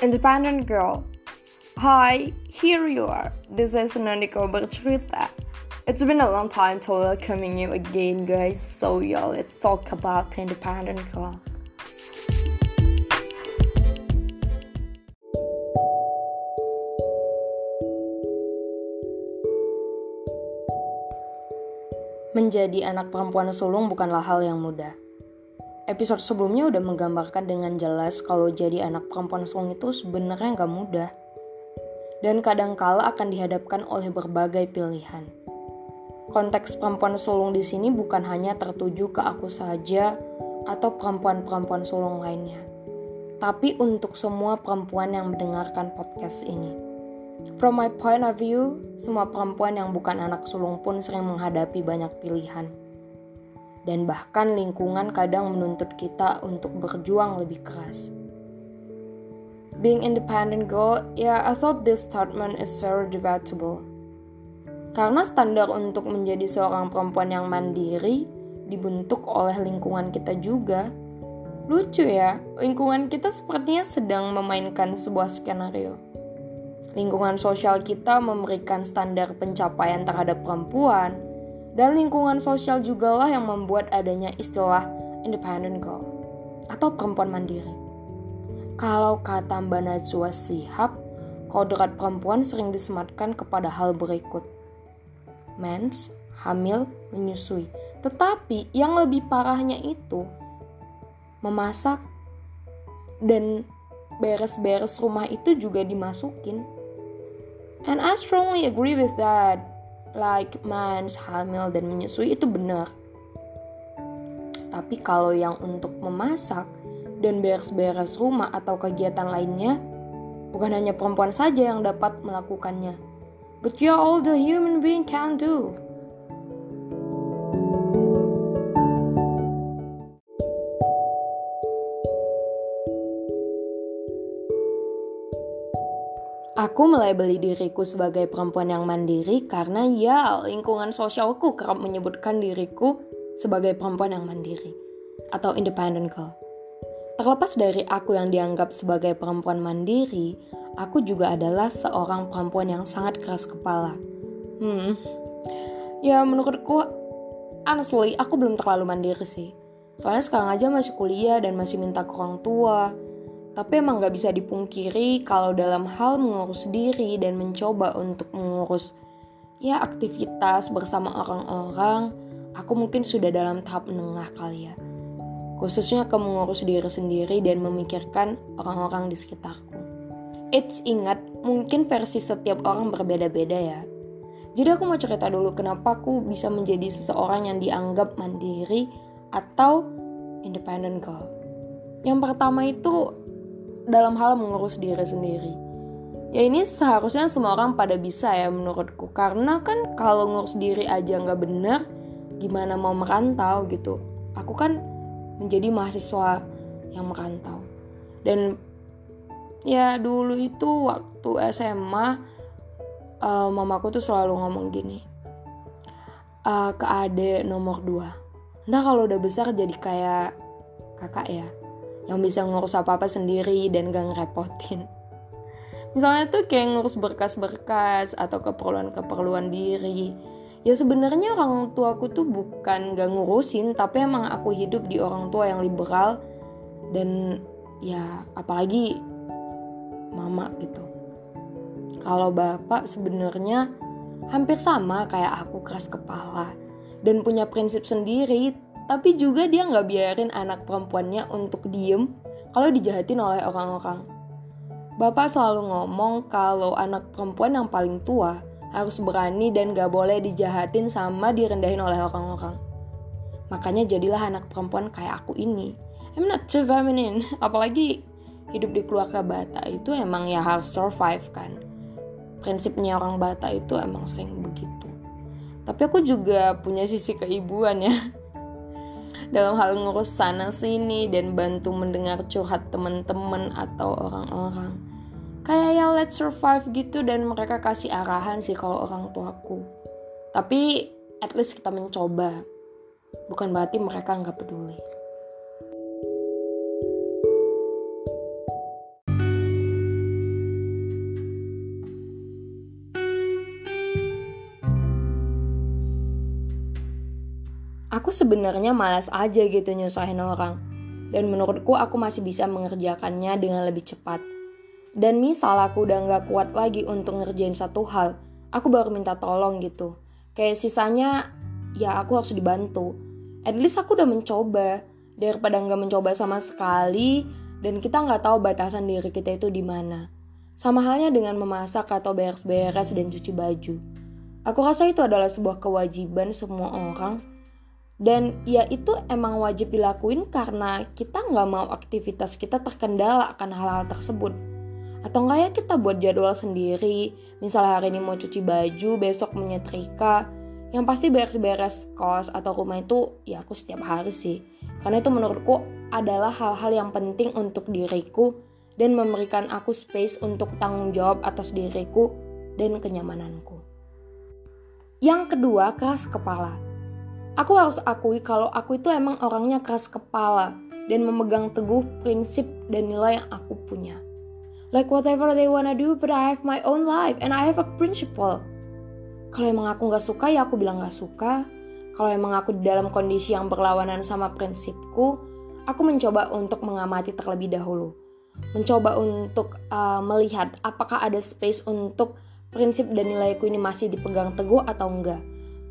Independent Girl. Hi, here you are. This is Nandiko bercerita. It's been a long time to welcoming you again, guys. So, yeah, let's talk about Independent Girl. Menjadi anak perempuan sulung bukanlah hal yang mudah. Episode sebelumnya udah menggambarkan dengan jelas kalau jadi anak perempuan sulung itu sebenarnya nggak mudah. Dan kadang kala akan dihadapkan oleh berbagai pilihan. Konteks perempuan sulung di sini bukan hanya tertuju ke aku saja atau perempuan-perempuan sulung lainnya, tapi untuk semua perempuan yang mendengarkan podcast ini. From my point of view, semua perempuan yang bukan anak sulung pun sering menghadapi banyak pilihan dan bahkan lingkungan kadang menuntut kita untuk berjuang lebih keras. Being independent girl, yeah, I thought this statement is very debatable. Karena standar untuk menjadi seorang perempuan yang mandiri dibentuk oleh lingkungan kita juga. Lucu ya, lingkungan kita sepertinya sedang memainkan sebuah skenario. Lingkungan sosial kita memberikan standar pencapaian terhadap perempuan, dan lingkungan sosial juga lah yang membuat adanya istilah independent girl atau perempuan mandiri. Kalau kata Mbak Najwa Sihab, kodrat perempuan sering disematkan kepada hal berikut. Mens, hamil, menyusui. Tetapi yang lebih parahnya itu, memasak dan beres-beres rumah itu juga dimasukin. And I strongly agree with that like mens, hamil, dan menyusui itu benar. Tapi kalau yang untuk memasak dan beres-beres rumah atau kegiatan lainnya, bukan hanya perempuan saja yang dapat melakukannya. But yeah, all the human being can do. Aku mulai beli diriku sebagai perempuan yang mandiri karena ya lingkungan sosialku kerap menyebutkan diriku sebagai perempuan yang mandiri atau independent girl. Terlepas dari aku yang dianggap sebagai perempuan mandiri, aku juga adalah seorang perempuan yang sangat keras kepala. Hmm, ya menurutku, honestly, aku belum terlalu mandiri sih. Soalnya sekarang aja masih kuliah dan masih minta ke orang tua, tapi emang gak bisa dipungkiri kalau dalam hal mengurus diri dan mencoba untuk mengurus ya aktivitas bersama orang-orang, aku mungkin sudah dalam tahap menengah kali ya. Khususnya ke mengurus diri sendiri dan memikirkan orang-orang di sekitarku. It's ingat, mungkin versi setiap orang berbeda-beda ya. Jadi aku mau cerita dulu kenapa aku bisa menjadi seseorang yang dianggap mandiri atau independent girl. Yang pertama itu dalam hal mengurus diri sendiri. Ya ini seharusnya semua orang pada bisa ya menurutku karena kan kalau ngurus diri aja nggak bener gimana mau merantau gitu. Aku kan menjadi mahasiswa yang merantau dan ya dulu itu waktu SMA uh, eh, mamaku tuh selalu ngomong gini uh, ke ade nomor 2 entah kalau udah besar jadi kayak kakak ya yang bisa ngurus apa-apa sendiri dan gak ngerepotin. Misalnya tuh kayak ngurus berkas-berkas atau keperluan-keperluan diri. Ya sebenarnya orang tuaku tuh bukan gak ngurusin, tapi emang aku hidup di orang tua yang liberal dan ya apalagi mama gitu. Kalau bapak sebenarnya hampir sama kayak aku keras kepala dan punya prinsip sendiri tapi juga dia nggak biarin anak perempuannya untuk diem kalau dijahatin oleh orang-orang. Bapak selalu ngomong kalau anak perempuan yang paling tua harus berani dan gak boleh dijahatin sama direndahin oleh orang-orang. Makanya jadilah anak perempuan kayak aku ini. I'm not too feminine, apalagi hidup di keluarga Bata itu emang ya harus survive kan. Prinsipnya orang Bata itu emang sering begitu. Tapi aku juga punya sisi keibuan ya dalam hal ngurus sana sini dan bantu mendengar curhat teman-teman atau orang-orang. Kayak ya let's survive gitu dan mereka kasih arahan sih kalau orang tuaku. Tapi at least kita mencoba. Bukan berarti mereka nggak peduli. Aku sebenarnya malas aja gitu nyusahin orang. Dan menurutku aku masih bisa mengerjakannya dengan lebih cepat. Dan misal aku udah nggak kuat lagi untuk ngerjain satu hal, aku baru minta tolong gitu. Kayak sisanya, ya aku harus dibantu. At least aku udah mencoba, daripada nggak mencoba sama sekali, dan kita nggak tahu batasan diri kita itu di mana. Sama halnya dengan memasak atau beres-beres dan cuci baju. Aku rasa itu adalah sebuah kewajiban semua orang. Dan ya itu emang wajib dilakuin karena kita nggak mau aktivitas kita terkendala akan hal-hal tersebut. Atau enggak ya kita buat jadwal sendiri, misalnya hari ini mau cuci baju, besok menyetrika. Yang pasti beres-beres kos atau rumah itu ya aku setiap hari sih. Karena itu menurutku adalah hal-hal yang penting untuk diriku dan memberikan aku space untuk tanggung jawab atas diriku dan kenyamananku. Yang kedua, keras kepala. Aku harus akui kalau aku itu emang orangnya keras kepala dan memegang teguh prinsip dan nilai yang aku punya. Like whatever they wanna do, but I have my own life and I have a principle. Kalau emang aku gak suka, ya aku bilang gak suka. Kalau emang aku di dalam kondisi yang berlawanan sama prinsipku, aku mencoba untuk mengamati terlebih dahulu mencoba untuk uh, melihat apakah ada space untuk prinsip dan nilaiku ini masih dipegang teguh atau enggak.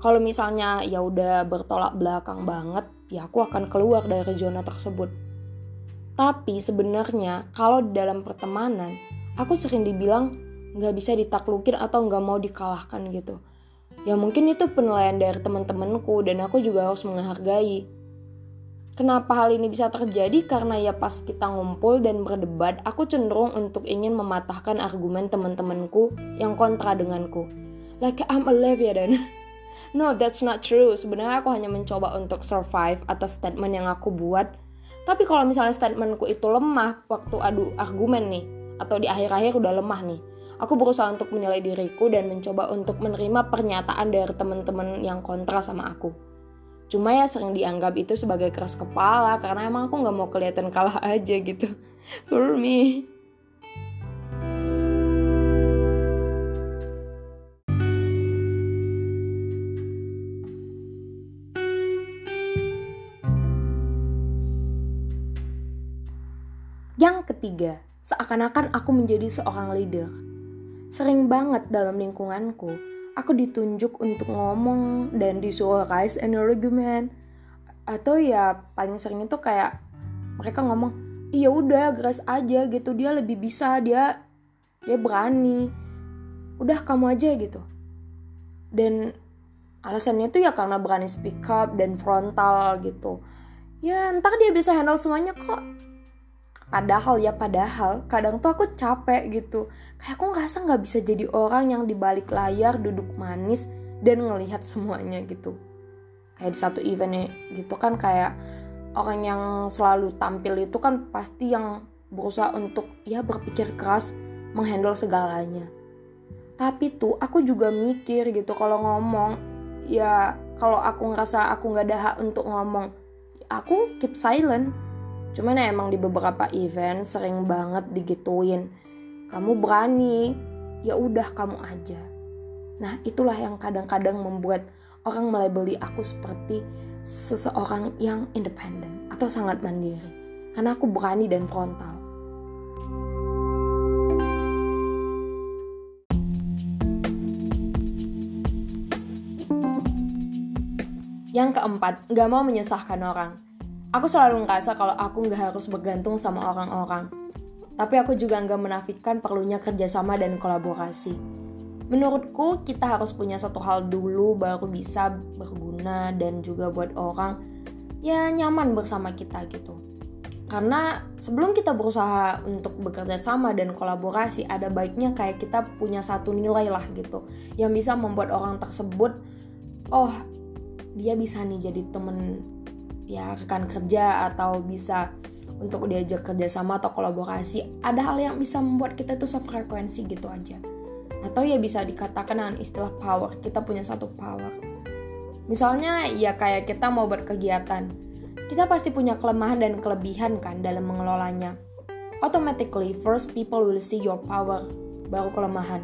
Kalau misalnya ya udah bertolak belakang banget, ya aku akan keluar dari zona tersebut. Tapi sebenarnya kalau di dalam pertemanan, aku sering dibilang nggak bisa ditaklukin atau nggak mau dikalahkan gitu. Ya mungkin itu penilaian dari teman-temanku dan aku juga harus menghargai. Kenapa hal ini bisa terjadi? Karena ya pas kita ngumpul dan berdebat, aku cenderung untuk ingin mematahkan argumen teman-temanku yang kontra denganku. Like I'm a Leviathan. no, that's not true. Sebenarnya aku hanya mencoba untuk survive atas statement yang aku buat. Tapi kalau misalnya statementku itu lemah waktu adu argumen nih, atau di akhir-akhir udah lemah nih, aku berusaha untuk menilai diriku dan mencoba untuk menerima pernyataan dari teman-teman yang kontra sama aku. Cuma ya sering dianggap itu sebagai keras kepala karena emang aku nggak mau kelihatan kalah aja gitu. For me. Yang ketiga, seakan-akan aku menjadi seorang leader. Sering banget dalam lingkunganku, aku ditunjuk untuk ngomong dan disuruh rise an argument. Atau ya paling sering itu kayak mereka ngomong iya udah geras aja gitu. Dia lebih bisa dia dia berani. Udah kamu aja gitu. Dan alasannya tuh ya karena berani speak up dan frontal gitu. Ya ntar dia bisa handle semuanya kok Padahal ya padahal kadang tuh aku capek gitu. Kayak aku ngerasa nggak bisa jadi orang yang di balik layar duduk manis dan ngelihat semuanya gitu. Kayak di satu event gitu kan kayak orang yang selalu tampil itu kan pasti yang berusaha untuk ya berpikir keras menghandle segalanya. Tapi tuh aku juga mikir gitu kalau ngomong ya kalau aku ngerasa aku nggak ada hak untuk ngomong aku keep silent Cuman emang di beberapa event sering banget digituin. Kamu berani, ya udah kamu aja. Nah, itulah yang kadang-kadang membuat orang melabeli aku seperti seseorang yang independen atau sangat mandiri. Karena aku berani dan frontal. Yang keempat, gak mau menyusahkan orang. Aku selalu ngerasa kalau aku nggak harus bergantung sama orang-orang. Tapi aku juga nggak menafikan perlunya kerjasama dan kolaborasi. Menurutku kita harus punya satu hal dulu baru bisa berguna dan juga buat orang ya nyaman bersama kita gitu. Karena sebelum kita berusaha untuk bekerja sama dan kolaborasi, ada baiknya kayak kita punya satu nilai lah gitu, yang bisa membuat orang tersebut, oh dia bisa nih jadi temen ya rekan kerja atau bisa untuk diajak kerjasama atau kolaborasi ada hal yang bisa membuat kita tuh sefrekuensi gitu aja. Atau ya bisa dikatakan dengan istilah power kita punya satu power. Misalnya ya kayak kita mau berkegiatan kita pasti punya kelemahan dan kelebihan kan dalam mengelolanya. Automatically first people will see your power baru kelemahan.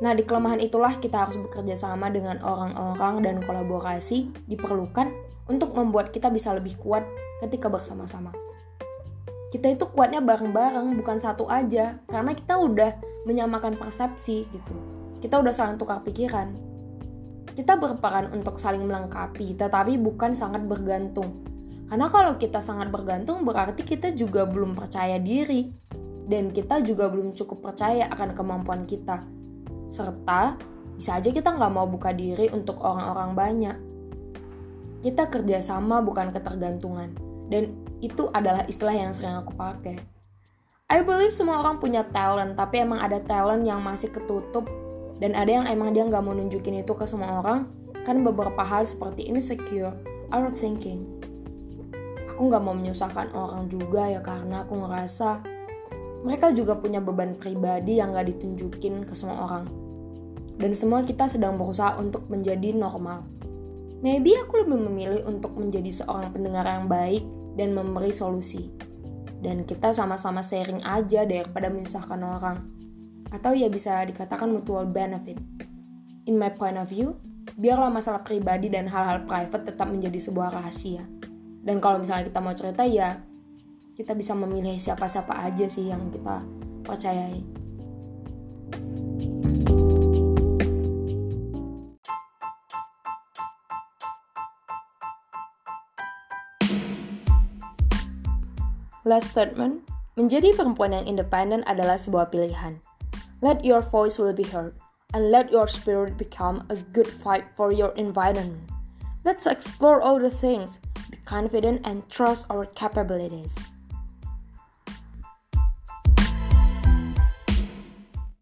Nah, di kelemahan itulah kita harus bekerja sama dengan orang-orang dan kolaborasi diperlukan untuk membuat kita bisa lebih kuat ketika bersama-sama. Kita itu kuatnya bareng-bareng, bukan satu aja, karena kita udah menyamakan persepsi gitu. Kita udah saling tukar pikiran. Kita berperan untuk saling melengkapi, tetapi bukan sangat bergantung. Karena kalau kita sangat bergantung, berarti kita juga belum percaya diri, dan kita juga belum cukup percaya akan kemampuan kita. Serta, bisa aja kita nggak mau buka diri untuk orang-orang banyak kita kerjasama bukan ketergantungan. Dan itu adalah istilah yang sering aku pakai. I believe semua orang punya talent, tapi emang ada talent yang masih ketutup dan ada yang emang dia nggak mau nunjukin itu ke semua orang kan beberapa hal seperti insecure, overthinking. Aku nggak mau menyusahkan orang juga ya karena aku ngerasa mereka juga punya beban pribadi yang nggak ditunjukin ke semua orang. Dan semua kita sedang berusaha untuk menjadi normal maybe aku lebih memilih untuk menjadi seorang pendengar yang baik dan memberi solusi. Dan kita sama-sama sharing aja daripada menyusahkan orang. Atau ya bisa dikatakan mutual benefit. In my point of view, biarlah masalah pribadi dan hal-hal private tetap menjadi sebuah rahasia. Dan kalau misalnya kita mau cerita ya, kita bisa memilih siapa-siapa aja sih yang kita percayai. Last statement, menjadi perempuan yang independen adalah sebuah pilihan. Let your voice will be heard, and let your spirit become a good fight for your environment. Let's explore all the things, be confident and trust our capabilities.